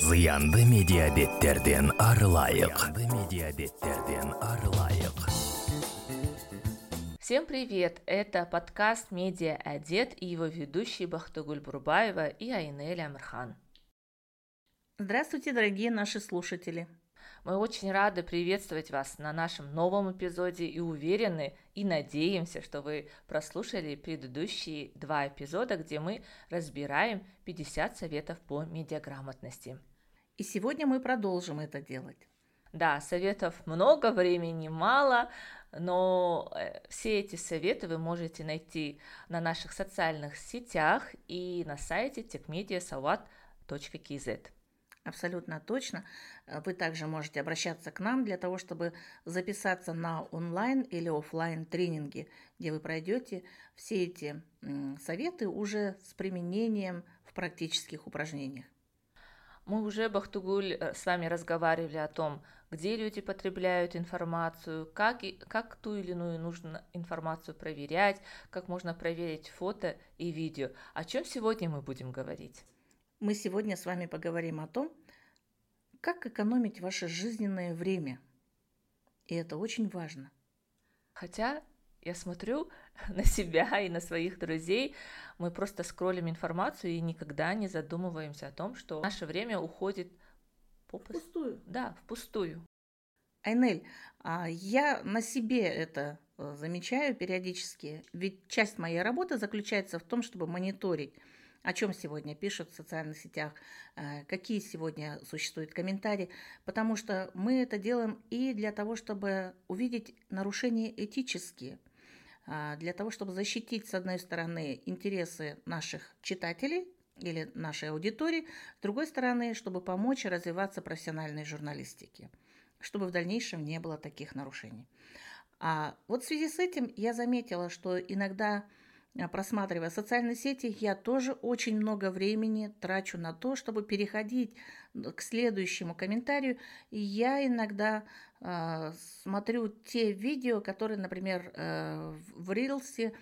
зыянды медиабеттерден арылайык медиабеттерден арылайык Всем привет! Это подкаст «Медиа Одет» и его ведущие Бахтагуль Бурбаева и Айнель Амирхан. Здравствуйте, дорогие наши слушатели! Мы очень рады приветствовать вас на нашем новом эпизоде и уверены и надеемся, что вы прослушали предыдущие два эпизода, где мы разбираем 50 советов по медиаграмотности. И сегодня мы продолжим это делать. Да, советов много, времени мало, но э, все эти советы вы можете найти на наших социальных сетях и на сайте techmediasawat.kz. Абсолютно точно. Э, вы также можете обращаться к нам для того, чтобы записаться на онлайн или офлайн тренинги, где вы пройдете все эти советы уже с применением в практических упражнениях. Мы уже, Бахтугуль, э, с вами разговаривали о том, где люди потребляют информацию, как, и, как ту или иную нужно информацию проверять, как можно проверить фото и видео. О чем сегодня мы будем говорить? Мы сегодня с вами поговорим о том, как экономить ваше жизненное время. И это очень важно. Хотя я смотрю на себя и на своих друзей, мы просто скроллим информацию и никогда не задумываемся о том, что наше время уходит впустую. Да, впустую. Айнель, а я на себе это э, замечаю периодически, ведь часть моей работы заключается в том, чтобы мониторить о чем сегодня пишут в социальных сетях, э, какие сегодня существуют комментарии, потому что мы это делаем и для того, чтобы увидеть нарушения этические, а, для того, чтобы защитить, с одной стороны, интересы наших читателей или нашей аудитории, с другой стороны, чтобы помочь развиваться профессиональной журналистике, чтобы в дальнейшем не было таких нарушений. А вот в связи с этим я заметила, что иногда просматривая социальные сети, я тоже очень много времени трачу на то, чтобы переходить к следующему комментарию. И я иногда э, смотрю те видео, которые, например, э, в Рилсе,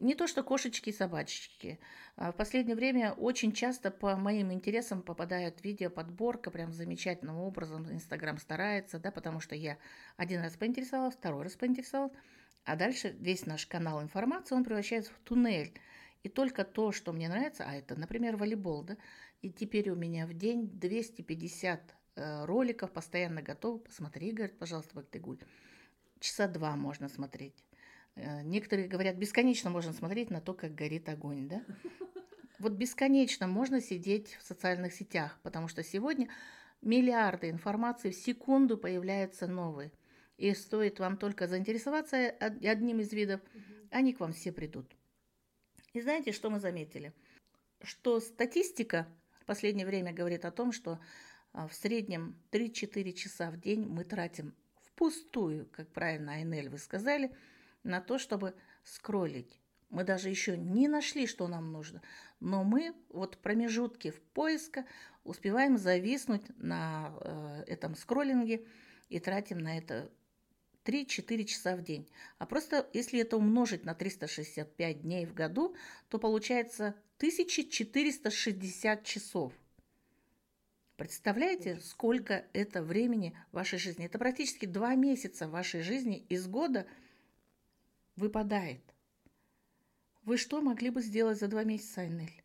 не то что кошечки и собачки. В последнее время очень часто по моим интересам попадают видео подборка прям замечательным образом. Инстаграм старается, да, потому что я один раз поинтересовалась, второй раз поинтересовалась. А дальше весь наш канал информации, он превращается в туннель. И только то, что мне нравится, а это, например, волейбол, да, и теперь у меня в день 250 э, роликов постоянно готовы. Посмотри, говорит, пожалуйста, Бактыгуль. Часа два можно смотреть. Э, некоторые говорят, бесконечно можно смотреть на то, как горит огонь, да? Вот бесконечно можно сидеть в социальных сетях, потому что сегодня миллиарды информации в секунду появляются новые. И стоит вам только заинтересоваться одним из видов, они к вам все придут. И знаете, что мы заметили? Что статистика в последнее время говорит о том, что а, в среднем 3-4 часа в день мы тратим впустую, как правильно, Айнель, вы сказали, на то, чтобы скроллить. Мы даже еще не нашли, что нам нужно, но мы вот в промежутке в поиска успеваем зависнуть на э, этом скроллинге и тратим на это 3-4 часа в день. А просто если это умножить на 365 дней в году, то получается 1460 часов. Представляете, сколько это времени в вашей жизни? Это практически два месяца вашей жизни из года выпадает. Вы что могли бы сделать за два месяца, Айнель?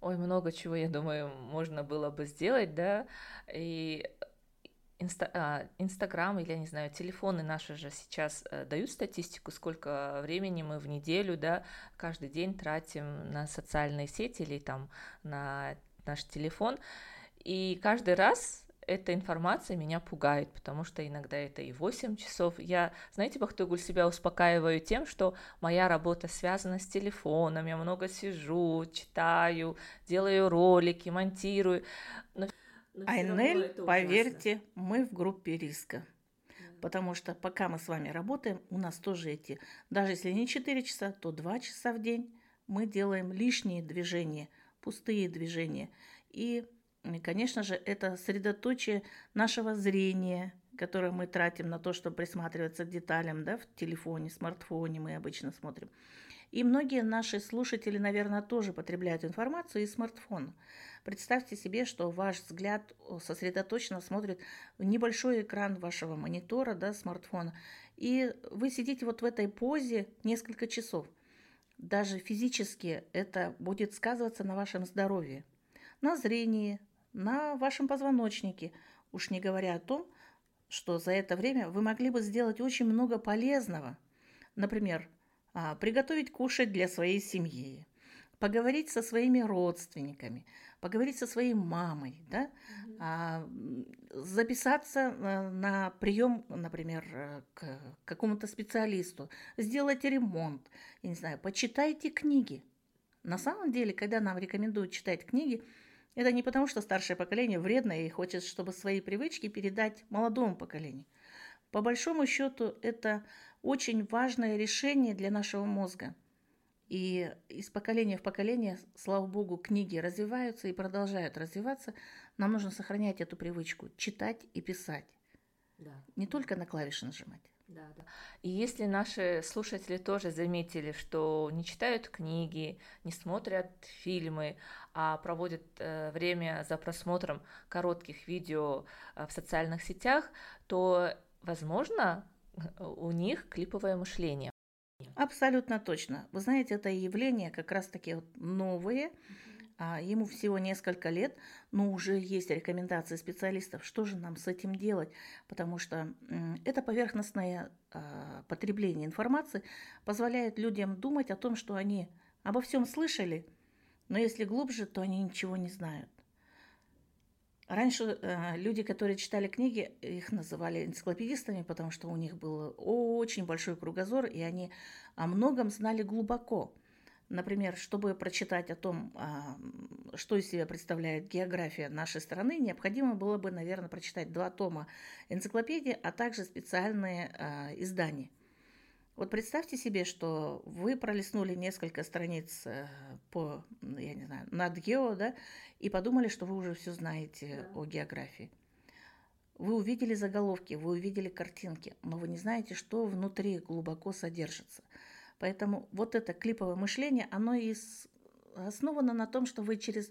Ой, много чего, я думаю, можно было бы сделать, да. И Инстаграм или, я не знаю, телефоны наши же сейчас э, дают статистику, сколько времени мы в неделю, да, каждый день тратим на социальные сети или там на наш телефон. И каждый раз эта информация меня пугает, потому что иногда это и 8 часов. Я, знаете, Бахтугуль, себя успокаиваю тем, что моя работа связана с телефоном, я много сижу, читаю, делаю ролики, монтирую. Но Айнель, поверьте, мы в группе риска. Потому что пока мы с вами работаем, у нас тоже эти, даже если не 4 часа, то 2 часа в день мы делаем лишние движения, пустые движения. И, конечно же, это средоточие нашего зрения, которое мы тратим на то, чтобы присматриваться к деталям да, в телефоне, смартфоне мы обычно смотрим. И многие наши слушатели, наверное, тоже потребляют информацию из смартфона. Представьте себе, что ваш взгляд сосредоточенно смотрит в небольшой экран вашего монитора, да, смартфона, и вы сидите вот в этой позе несколько часов. Даже физически это будет сказываться на вашем здоровье, на зрении, на вашем позвоночнике, уж не говоря о том, что за это время вы могли бы сделать очень много полезного. Например, приготовить кушать для своей семьи, поговорить со своими родственниками, поговорить со своей мамой, да, mm-hmm. записаться э, на прием, например, э, к какому-то специалисту, сделать ремонт, я не знаю, почитайте книги. На самом деле, когда нам рекомендуют читать книги, это не потому, что старшее поколение вредное и хочет, чтобы свои привычки передать молодому поколению. По большому счету, это очень важное решение для нашего мозга. И из поколения в поколение, слава богу, книги развиваются и продолжают развиваться. Нам нужно сохранять эту привычку, читать и писать. Да. Не только на клавиши нажимать. Да, да. И если наши слушатели тоже заметили, что не читают книги, не смотрят фильмы, а проводят э, время за просмотром коротких видео э, в социальных сетях, то, возможно, у них клиповое мышление. Абсолютно точно. Вы знаете, это явление как раз-таки вот новые, а, ему всего несколько лет, но уже есть рекомендации специалистов, что же нам с этим делать, потому что это поверхностное а, потребление информации позволяет людям думать о том, что они обо всем слышали, но если глубже, то они ничего не знают. Раньше э, люди, которые читали книги, их называли энциклопедистами, потому что у них был очень большой кругозор, и они о многом знали глубоко. Например, чтобы прочитать о том, а, что из себя представляет география нашей страны, необходимо было бы, наверное, прочитать два тома энциклопедии, а также специальные а, издания. Вот представьте себе, что вы пролистнули несколько страниц э, по, я не знаю, над гео, да, и подумали, что вы уже все знаете да. о географии. Вы увидели заголовки, вы увидели картинки, но вы не знаете, что внутри глубоко содержится. Поэтому вот это клиповое мышление, оно и основано на том, что вы через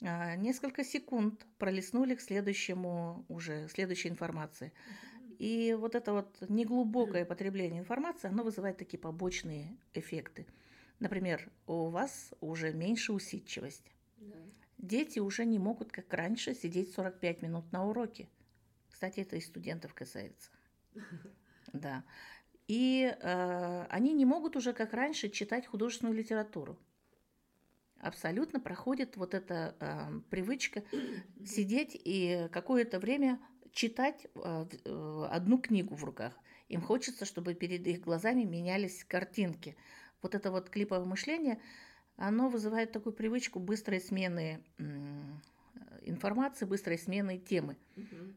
а, несколько секунд пролистнули к следующему уже, следующей информации. И вот это вот неглубокое потребление информации, оно вызывает такие побочные эффекты. Например, у вас уже меньше усидчивости. Да. Дети уже не могут, как раньше, сидеть 45 минут на уроке. Кстати, это и студентов касается. Да. И э, они не могут уже, как раньше, читать художественную литературу. Абсолютно проходит вот эта э, привычка сидеть и какое-то время читать э, э, одну книгу в руках. Им хочется, чтобы перед их глазами менялись картинки. Вот это вот клиповое мышление, оно вызывает такую привычку быстрой смены информации, быстрой смены темы. Угу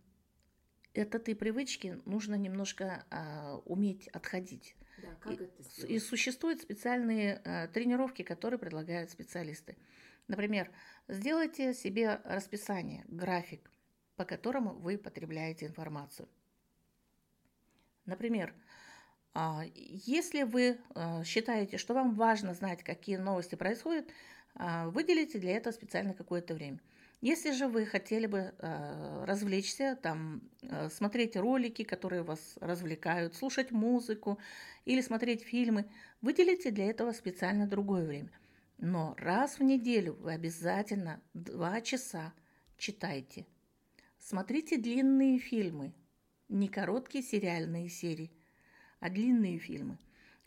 от этой привычки нужно немножко а, уметь отходить. Да, как и, это сделать? и существуют специальные а, тренировки, которые предлагают специалисты. Например, сделайте себе расписание, график, по которому вы потребляете информацию. Например, а, если вы а, считаете, что вам важно знать, какие новости происходят, а, выделите для этого специально какое-то время. Если же вы хотели бы э, развлечься, там, э, смотреть ролики, которые вас развлекают, слушать музыку или смотреть фильмы, выделите для этого специально другое время. Но раз в неделю вы обязательно два часа читайте. Смотрите длинные фильмы, не короткие сериальные серии, а длинные фильмы.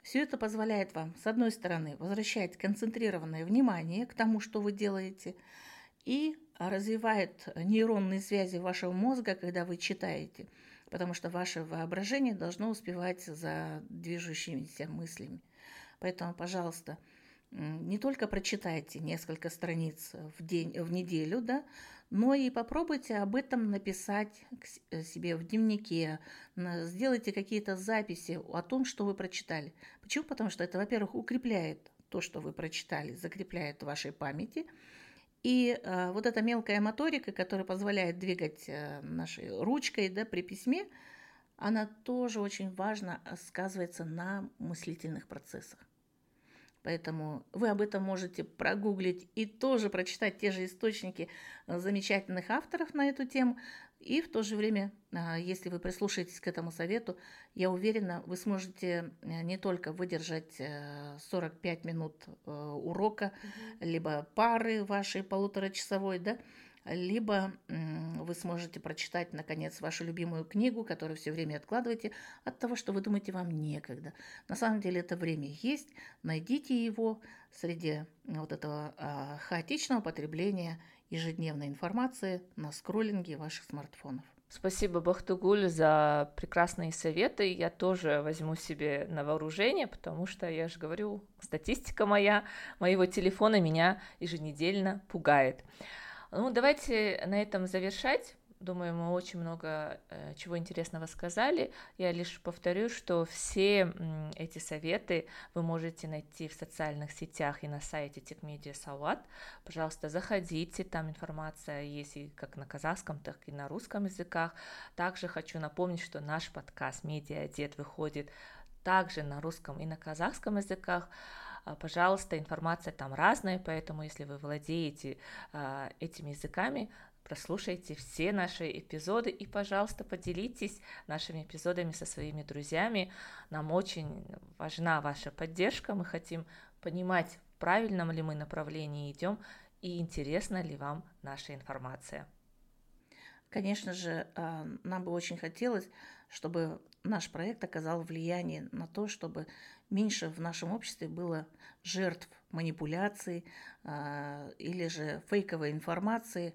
Все это позволяет вам, с одной стороны, возвращать концентрированное внимание к тому, что вы делаете, и развивает нейронные связи вашего мозга, когда вы читаете, потому что ваше воображение должно успевать за движущимися мыслями. Поэтому, пожалуйста, не только прочитайте несколько страниц в день, в неделю, да, но и попробуйте об этом написать э, себе в дневнике, сделайте какие-то записи о том, что вы прочитали. Почему? Потому что это, во-первых, укрепляет то, что вы прочитали, закрепляет в вашей памяти – и э, вот эта мелкая моторика, которая позволяет двигать э, нашей ручкой да, при письме, она тоже очень важно сказывается на мыслительных процессах. Поэтому вы об этом можете прогуглить и тоже прочитать те же источники э, замечательных авторов на эту тему. И в то же время, а, если вы прислушаетесь к этому совету, я уверена, вы сможете э, не только выдержать 45 минут урока, mm-hmm. либо пары вашей полуторачасовой, да, либо вы сможете прочитать, наконец, вашу любимую книгу, которую все время откладываете, от того, что вы думаете, вам некогда. На самом деле это время есть, найдите его среди вот этого а, хаотичного потребления ежедневной информации на скроллинге ваших смартфонов. Спасибо, Бахтугуль, за прекрасные советы. Я тоже возьму себе на вооружение, потому что, я же говорю, статистика моя, моего телефона меня еженедельно пугает. Ну, давайте на этом завершать. Думаю, мы очень много э, чего интересного сказали. Я лишь повторю, что все эти советы вы можете найти в социальных сетях и на сайте Техмедиа Сауат. Пожалуйста, заходите, там информация есть и как на казахском, так и на русском языках. Также хочу напомнить, что наш подкаст «Медиа Дед» выходит также на русском и на казахском языках. А, пожалуйста, информация там разная, поэтому если вы владеете а, этими языками, прослушайте все наши эпизоды и, пожалуйста, поделитесь нашими эпизодами со своими друзьями. Нам очень важна ваша поддержка, мы хотим понимать, в правильном ли мы направлении идем и интересна ли вам наша информация. Конечно же, а, нам бы очень хотелось, чтобы наш проект оказал влияние на то, чтобы меньше в нашем обществе было жертв манипуляций а, или же фейковой информации.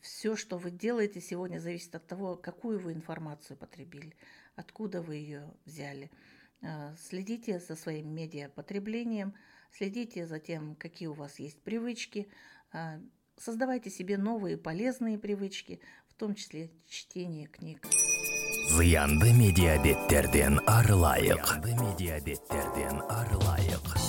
Все, что вы делаете сегодня, зависит от того, какую вы информацию потребили, откуда вы ее взяли. А, следите за своим медиапотреблением, следите за тем, какие у вас есть привычки, а, создавайте себе новые полезные привычки, в том числе чтение книг. зиянды медиа арылайық. Зиянды медиа арылайық.